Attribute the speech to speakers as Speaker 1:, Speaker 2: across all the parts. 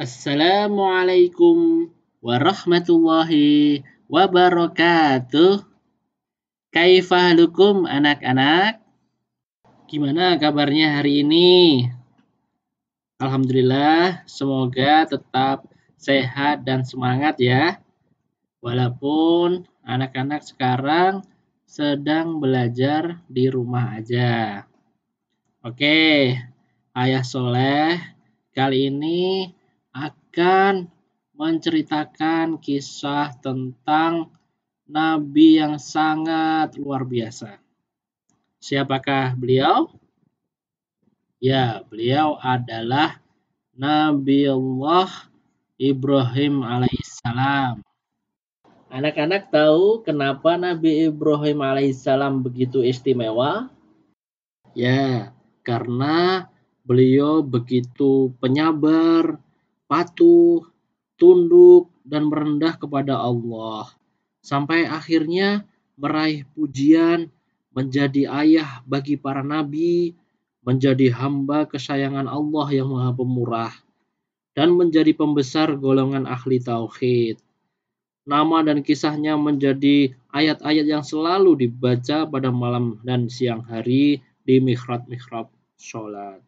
Speaker 1: Assalamualaikum warahmatullahi wabarakatuh. Kaifahalukum anak-anak? Gimana kabarnya hari ini? Alhamdulillah, semoga tetap sehat dan semangat ya. Walaupun anak-anak sekarang sedang belajar di rumah aja. Oke, Ayah Soleh kali ini akan menceritakan kisah tentang nabi yang sangat luar biasa. Siapakah beliau? Ya, beliau adalah Nabi Allah Ibrahim alaihissalam. Anak-anak tahu kenapa Nabi Ibrahim alaihissalam begitu istimewa? Ya, karena beliau begitu penyabar, patuh, tunduk, dan merendah kepada Allah. Sampai akhirnya meraih pujian, menjadi ayah bagi para nabi, menjadi hamba kesayangan Allah yang maha pemurah, dan menjadi pembesar golongan ahli tauhid. Nama dan kisahnya menjadi ayat-ayat yang selalu dibaca pada malam dan siang hari di mihrab-mihrab sholat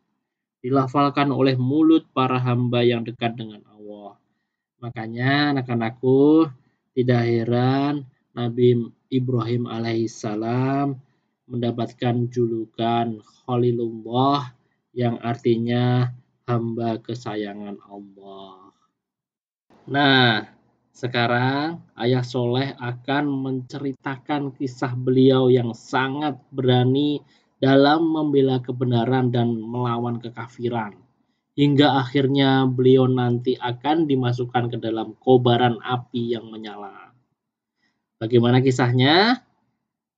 Speaker 1: dilafalkan oleh mulut para hamba yang dekat dengan Allah. Makanya anak-anakku tidak heran Nabi Ibrahim alaihissalam mendapatkan julukan Khalilullah yang artinya hamba kesayangan Allah. Nah, sekarang Ayah Soleh akan menceritakan kisah beliau yang sangat berani dalam membela kebenaran dan melawan kekafiran. Hingga akhirnya beliau nanti akan dimasukkan ke dalam kobaran api yang menyala. Bagaimana kisahnya?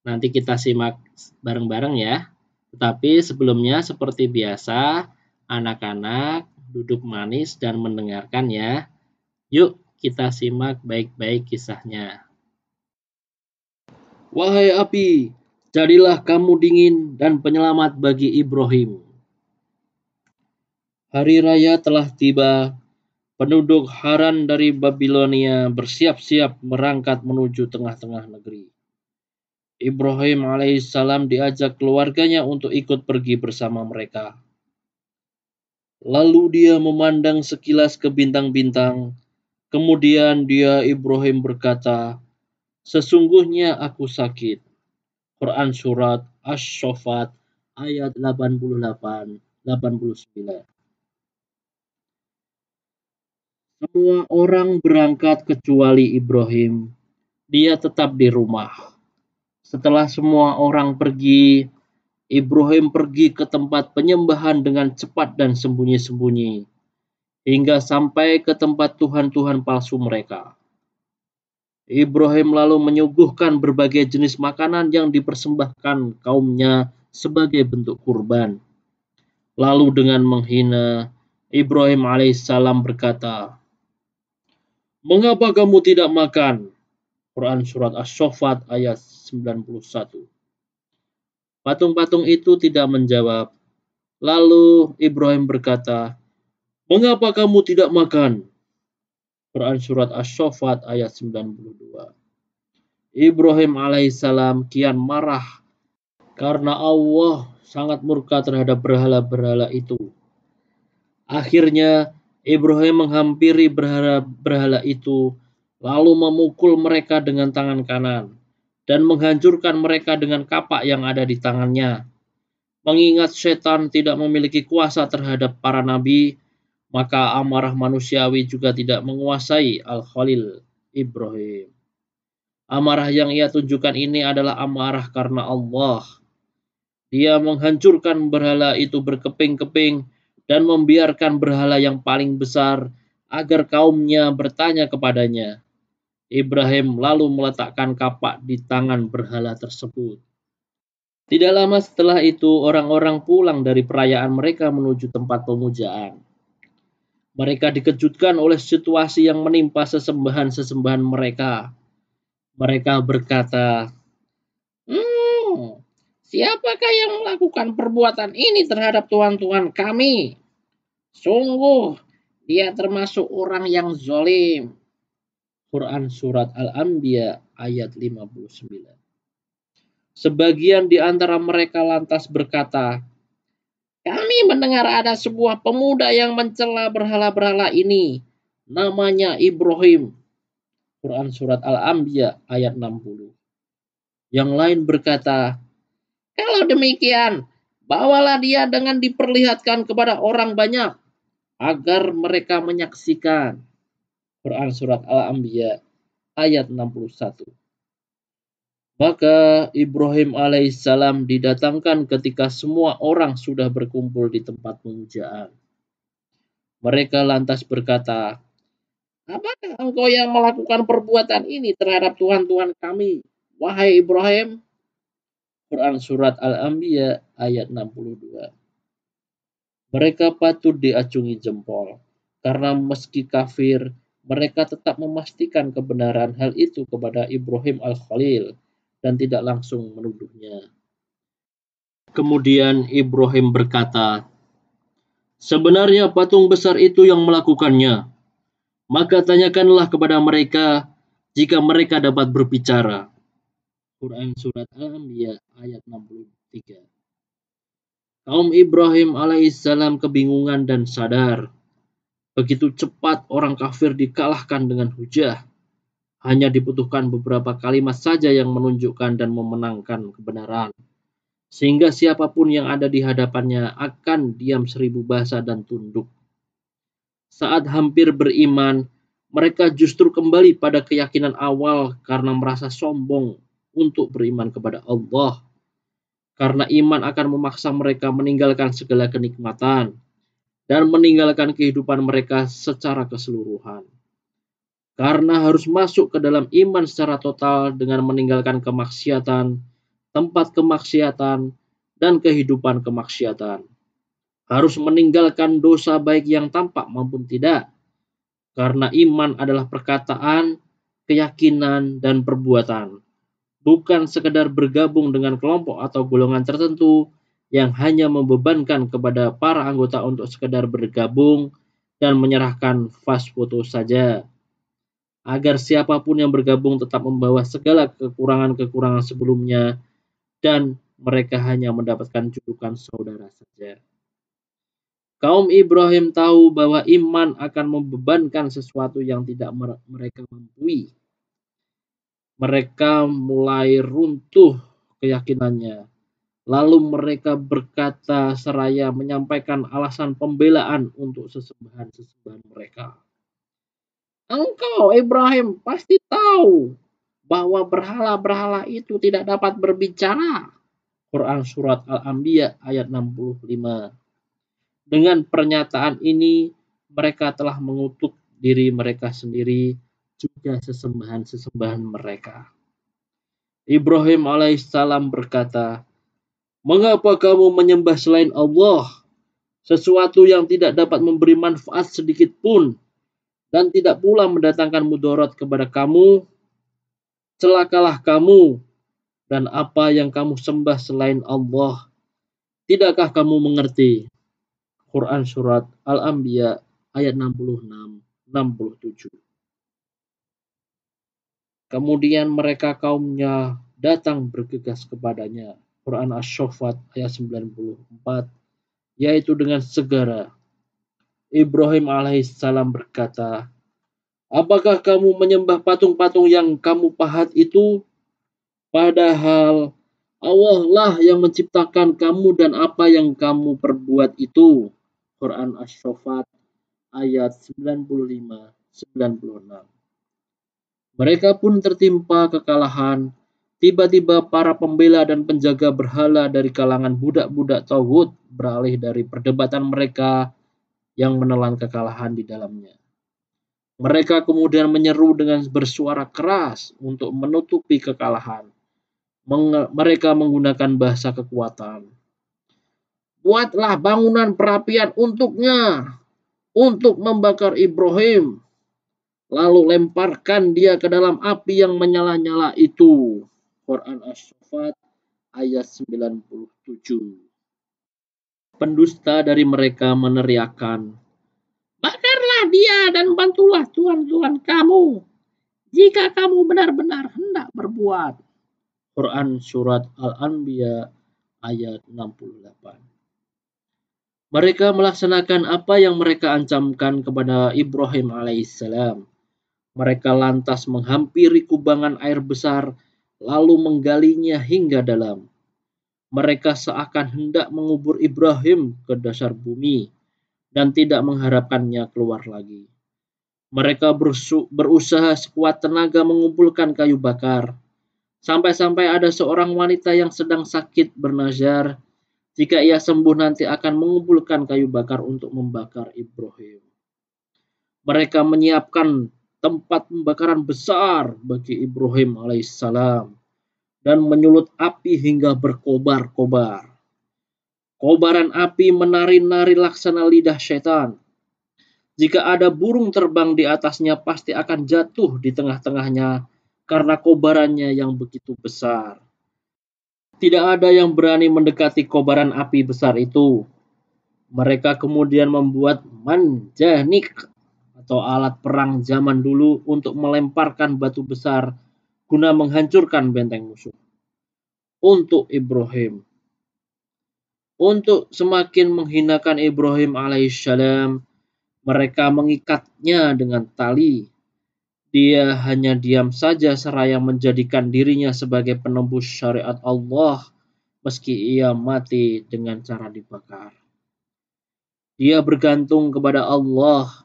Speaker 1: Nanti kita simak bareng-bareng ya. Tetapi sebelumnya seperti biasa, anak-anak duduk manis dan mendengarkan ya. Yuk kita simak baik-baik kisahnya. Wahai api, Jadilah kamu dingin dan penyelamat bagi Ibrahim. Hari raya telah tiba. Penduduk Haran dari Babilonia bersiap-siap merangkat menuju tengah-tengah negeri. Ibrahim alaihissalam diajak keluarganya untuk ikut pergi bersama mereka. Lalu dia memandang sekilas ke bintang-bintang. Kemudian dia Ibrahim berkata, Sesungguhnya aku sakit Quran surat Asy-Syaffat ayat 88 89. Semua orang berangkat kecuali Ibrahim. Dia tetap di rumah. Setelah semua orang pergi, Ibrahim pergi ke tempat penyembahan dengan cepat dan sembunyi-sembunyi, hingga sampai ke tempat Tuhan-Tuhan palsu mereka. Ibrahim lalu menyuguhkan berbagai jenis makanan yang dipersembahkan kaumnya sebagai bentuk kurban. Lalu dengan menghina, Ibrahim alaihissalam berkata, Mengapa kamu tidak makan? Quran Surat Ash-Shofat ayat 91. Patung-patung itu tidak menjawab. Lalu Ibrahim berkata, Mengapa kamu tidak makan? Quran Surat Ash-Shofat ayat 92. Ibrahim alaihissalam kian marah karena Allah sangat murka terhadap berhala-berhala itu. Akhirnya Ibrahim menghampiri berhala-berhala itu lalu memukul mereka dengan tangan kanan dan menghancurkan mereka dengan kapak yang ada di tangannya. Mengingat setan tidak memiliki kuasa terhadap para nabi, maka amarah manusiawi juga tidak menguasai Al-Khalil Ibrahim. Amarah yang ia tunjukkan ini adalah amarah karena Allah. Dia menghancurkan berhala itu berkeping-keping dan membiarkan berhala yang paling besar agar kaumnya bertanya kepadanya. Ibrahim lalu meletakkan kapak di tangan berhala tersebut. Tidak lama setelah itu, orang-orang pulang dari perayaan mereka menuju tempat pemujaan. Mereka dikejutkan oleh situasi yang menimpa sesembahan-sesembahan mereka. Mereka berkata, Hmm, siapakah yang melakukan perbuatan ini terhadap tuan-tuan kami? Sungguh, Dia termasuk orang yang zolim. Quran Surat Al-Anbiya ayat 59. Sebagian di antara mereka lantas berkata, kami mendengar ada sebuah pemuda yang mencela berhala-berhala ini. Namanya Ibrahim. Quran Surat Al-Anbiya ayat 60. Yang lain berkata, kalau demikian, bawalah dia dengan diperlihatkan kepada orang banyak, agar mereka menyaksikan. Quran Surat Al-Anbiya ayat 61. Maka Ibrahim alaihissalam didatangkan ketika semua orang sudah berkumpul di tempat pemujaan. Mereka lantas berkata, Apakah engkau yang melakukan perbuatan ini terhadap Tuhan-Tuhan kami, wahai Ibrahim? Quran Surat Al-Anbiya ayat 62. Mereka patut diacungi jempol, karena meski kafir, mereka tetap memastikan kebenaran hal itu kepada Ibrahim Al-Khalil, dan tidak langsung menuduhnya. Kemudian Ibrahim berkata, Sebenarnya patung besar itu yang melakukannya. Maka tanyakanlah kepada mereka jika mereka dapat berbicara. Quran Surat Al-Anbiya ayat 63 Kaum Ibrahim alaihissalam kebingungan dan sadar. Begitu cepat orang kafir dikalahkan dengan hujah hanya dibutuhkan beberapa kalimat saja yang menunjukkan dan memenangkan kebenaran. Sehingga siapa pun yang ada di hadapannya akan diam seribu bahasa dan tunduk. Saat hampir beriman, mereka justru kembali pada keyakinan awal karena merasa sombong untuk beriman kepada Allah. Karena iman akan memaksa mereka meninggalkan segala kenikmatan dan meninggalkan kehidupan mereka secara keseluruhan karena harus masuk ke dalam iman secara total dengan meninggalkan kemaksiatan, tempat kemaksiatan, dan kehidupan kemaksiatan. Harus meninggalkan dosa baik yang tampak maupun tidak, karena iman adalah perkataan, keyakinan, dan perbuatan, bukan sekedar bergabung dengan kelompok atau golongan tertentu yang hanya membebankan kepada para anggota untuk sekedar bergabung dan menyerahkan fast foto saja agar siapa pun yang bergabung tetap membawa segala kekurangan-kekurangan sebelumnya dan mereka hanya mendapatkan julukan saudara saja. Kaum Ibrahim tahu bahwa iman akan membebankan sesuatu yang tidak mereka mampu. Mereka mulai runtuh keyakinannya. Lalu mereka berkata seraya menyampaikan alasan pembelaan untuk sesembahan-sesembahan mereka. Engkau Ibrahim pasti tahu bahwa berhala-berhala itu tidak dapat berbicara. Quran Surat Al-Anbiya ayat 65. Dengan pernyataan ini, mereka telah mengutuk diri mereka sendiri, juga sesembahan-sesembahan mereka. Ibrahim alaihissalam berkata, Mengapa kamu menyembah selain Allah? Sesuatu yang tidak dapat memberi manfaat sedikit pun dan tidak pula mendatangkan mudarat kepada kamu, celakalah kamu dan apa yang kamu sembah selain Allah. Tidakkah kamu mengerti? Quran Surat Al-Anbiya ayat 66 67. Kemudian mereka kaumnya datang bergegas kepadanya. Quran Ash-Shofat ayat 94 yaitu dengan segera Ibrahim alaihissalam berkata, Apakah kamu menyembah patung-patung yang kamu pahat itu? Padahal Allah lah yang menciptakan kamu dan apa yang kamu perbuat itu. Quran Ash-Shofat ayat 95-96 Mereka pun tertimpa kekalahan. Tiba-tiba para pembela dan penjaga berhala dari kalangan budak-budak Tauhud beralih dari perdebatan mereka yang menelan kekalahan di dalamnya. Mereka kemudian menyeru dengan bersuara keras untuk menutupi kekalahan. Mereka menggunakan bahasa kekuatan. Buatlah bangunan perapian untuknya, untuk membakar Ibrahim. Lalu lemparkan dia ke dalam api yang menyala-nyala itu. Quran As-Sufat ayat 97 pendusta dari mereka meneriakkan, Bakarlah dia dan bantulah Tuhan-Tuhan kamu jika kamu benar-benar hendak berbuat. Quran Surat Al-Anbiya ayat 68 Mereka melaksanakan apa yang mereka ancamkan kepada Ibrahim alaihissalam. Mereka lantas menghampiri kubangan air besar lalu menggalinya hingga dalam. Mereka seakan hendak mengubur Ibrahim ke dasar bumi dan tidak mengharapkannya keluar lagi. Mereka berusaha sekuat tenaga mengumpulkan kayu bakar. Sampai-sampai ada seorang wanita yang sedang sakit bernazar, jika ia sembuh nanti akan mengumpulkan kayu bakar untuk membakar Ibrahim. Mereka menyiapkan tempat pembakaran besar bagi Ibrahim alaihissalam dan menyulut api hingga berkobar-kobar. Kobaran api menari-nari laksana lidah setan. Jika ada burung terbang di atasnya pasti akan jatuh di tengah-tengahnya karena kobarannya yang begitu besar. Tidak ada yang berani mendekati kobaran api besar itu. Mereka kemudian membuat manjanik atau alat perang zaman dulu untuk melemparkan batu besar guna menghancurkan benteng musuh. Untuk Ibrahim. Untuk semakin menghinakan Ibrahim alaihissalam, mereka mengikatnya dengan tali. Dia hanya diam saja seraya menjadikan dirinya sebagai penembus syariat Allah meski ia mati dengan cara dibakar. Dia bergantung kepada Allah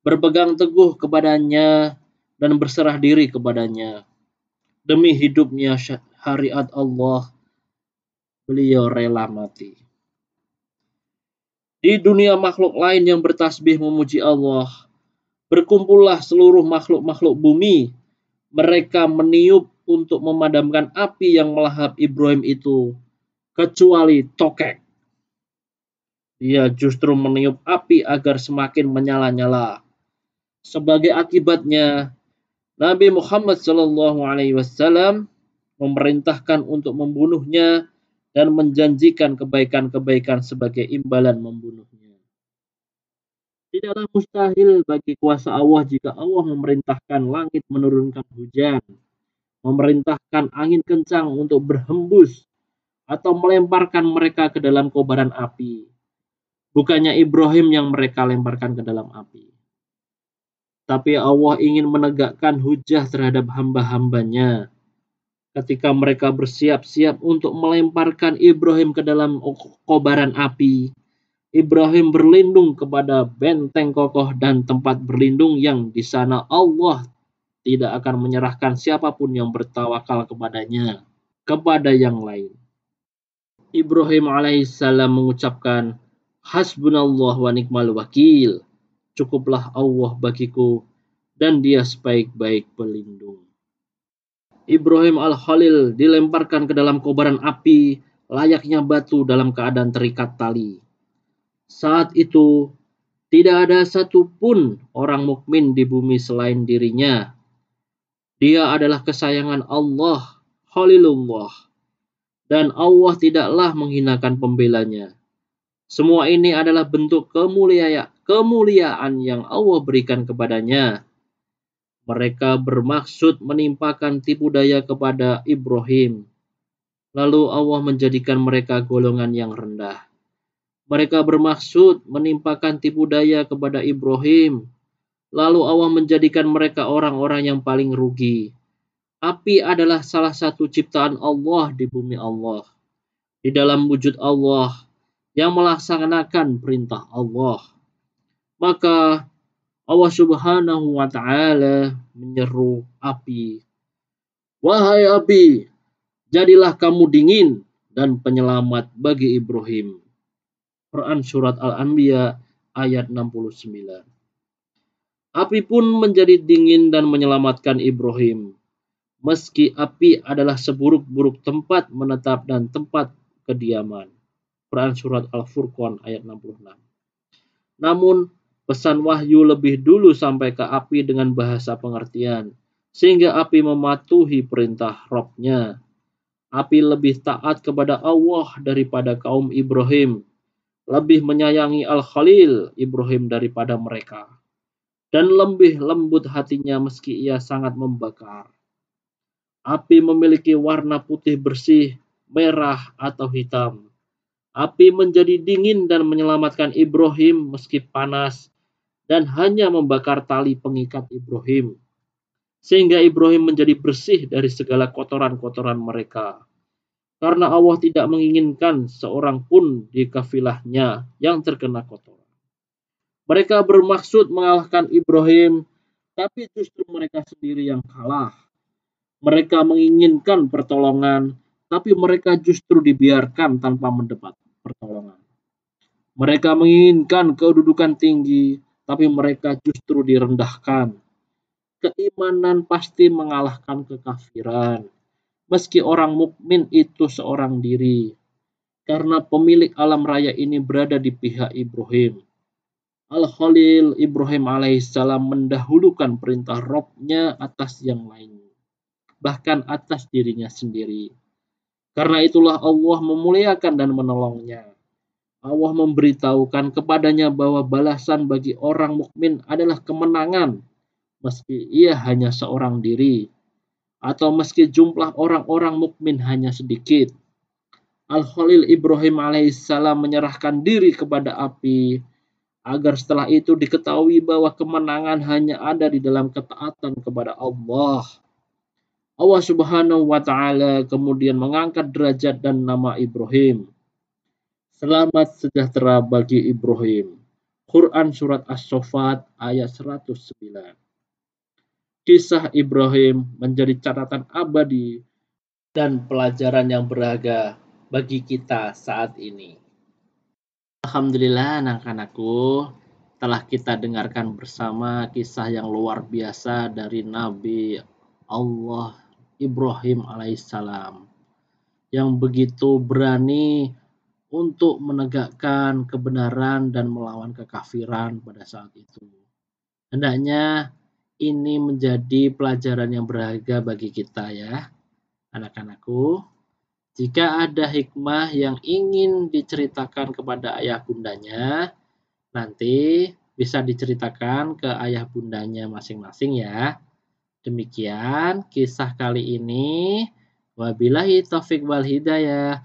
Speaker 1: berpegang teguh kepadanya dan berserah diri kepadanya. Demi hidupnya syariat Allah, beliau rela mati. Di dunia makhluk lain yang bertasbih memuji Allah, berkumpullah seluruh makhluk-makhluk bumi. Mereka meniup untuk memadamkan api yang melahap Ibrahim itu, kecuali tokek. Dia justru meniup api agar semakin menyala-nyala. Sebagai akibatnya, Nabi Muhammad Shallallahu Alaihi Wasallam memerintahkan untuk membunuhnya dan menjanjikan kebaikan-kebaikan sebagai imbalan membunuhnya. Tidaklah mustahil bagi kuasa Allah jika Allah memerintahkan langit menurunkan hujan, memerintahkan angin kencang untuk berhembus, atau melemparkan mereka ke dalam kobaran api. Bukannya Ibrahim yang mereka lemparkan ke dalam api tapi Allah ingin menegakkan hujah terhadap hamba-hambanya. Ketika mereka bersiap-siap untuk melemparkan Ibrahim ke dalam kobaran api, Ibrahim berlindung kepada benteng kokoh dan tempat berlindung yang di sana Allah tidak akan menyerahkan siapa pun yang bertawakal kepadanya kepada yang lain. Ibrahim alaihissalam mengucapkan, Hasbunallah wa nikmal wakil cukuplah Allah bagiku dan dia sebaik-baik pelindung. Ibrahim Al-Khalil dilemparkan ke dalam kobaran api layaknya batu dalam keadaan terikat tali. Saat itu, tidak ada satupun orang mukmin di bumi selain dirinya. Dia adalah kesayangan Allah, Khalilullah. Dan Allah tidaklah menghinakan pembelanya. Semua ini adalah bentuk kemuliaan kemuliaan yang Allah berikan kepadanya. Mereka bermaksud menimpakan tipu daya kepada Ibrahim. Lalu Allah menjadikan mereka golongan yang rendah. Mereka bermaksud menimpakan tipu daya kepada Ibrahim. Lalu Allah menjadikan mereka orang-orang yang paling rugi. Api adalah salah satu ciptaan Allah di bumi Allah. Di dalam wujud Allah yang melaksanakan perintah Allah maka Allah Subhanahu wa taala menyeru api. Wahai api, jadilah kamu dingin dan penyelamat bagi Ibrahim. Quran surat Al-Anbiya ayat 69. Api pun menjadi dingin dan menyelamatkan Ibrahim. Meski api adalah seburuk-buruk tempat menetap dan tempat kediaman. Quran surat Al-Furqan ayat 66. Namun Pesan wahyu lebih dulu sampai ke api dengan bahasa pengertian, sehingga api mematuhi perintah Robnya. Api lebih taat kepada Allah daripada kaum Ibrahim, lebih menyayangi Al-Khalil Ibrahim daripada mereka. dan lebih lembut hatinya meski ia sangat membakar. Api memiliki warna putih bersih, merah, atau hitam. Api menjadi dingin dan menyelamatkan Ibrahim meski panas dan hanya membakar tali pengikat Ibrahim. Sehingga Ibrahim menjadi bersih dari segala kotoran-kotoran mereka. Karena Allah tidak menginginkan seorang pun di kafilahnya yang terkena kotoran. Mereka bermaksud mengalahkan Ibrahim, tapi justru mereka sendiri yang kalah. Mereka menginginkan pertolongan, tapi mereka justru dibiarkan tanpa mendapat pertolongan. Mereka menginginkan kedudukan tinggi, tapi mereka justru direndahkan. Keimanan pasti mengalahkan kekafiran. Meski orang mukmin itu seorang diri, karena pemilik alam raya ini berada di pihak Ibrahim. Al-Khalil Ibrahim alaihissalam mendahulukan perintah Robnya atas yang lain, bahkan atas dirinya sendiri. Karena itulah Allah memuliakan dan menolongnya. Allah memberitahukan kepadanya bahwa balasan bagi orang mukmin adalah kemenangan, meski ia hanya seorang diri, atau meski jumlah orang-orang mukmin hanya sedikit. Al-Khalil Ibrahim alaihissalam menyerahkan diri kepada api, agar setelah itu diketahui bahwa kemenangan hanya ada di dalam ketaatan kepada Allah. Allah Subhanahu wa taala kemudian mengangkat derajat dan nama Ibrahim. Selamat sejahtera bagi Ibrahim. Quran surat As-Saffat ayat 109. Kisah Ibrahim menjadi catatan abadi dan pelajaran yang berharga bagi kita saat ini. Alhamdulillah anak-anakku telah kita dengarkan bersama kisah yang luar biasa dari Nabi Allah Ibrahim alaihissalam yang begitu berani untuk menegakkan kebenaran dan melawan kekafiran pada saat itu. Hendaknya ini menjadi pelajaran yang berharga bagi kita ya, anak-anakku. Jika ada hikmah yang ingin diceritakan kepada ayah bundanya, nanti bisa diceritakan ke ayah bundanya masing-masing ya. Demikian kisah kali ini. Wabillahi taufik wal hidayah.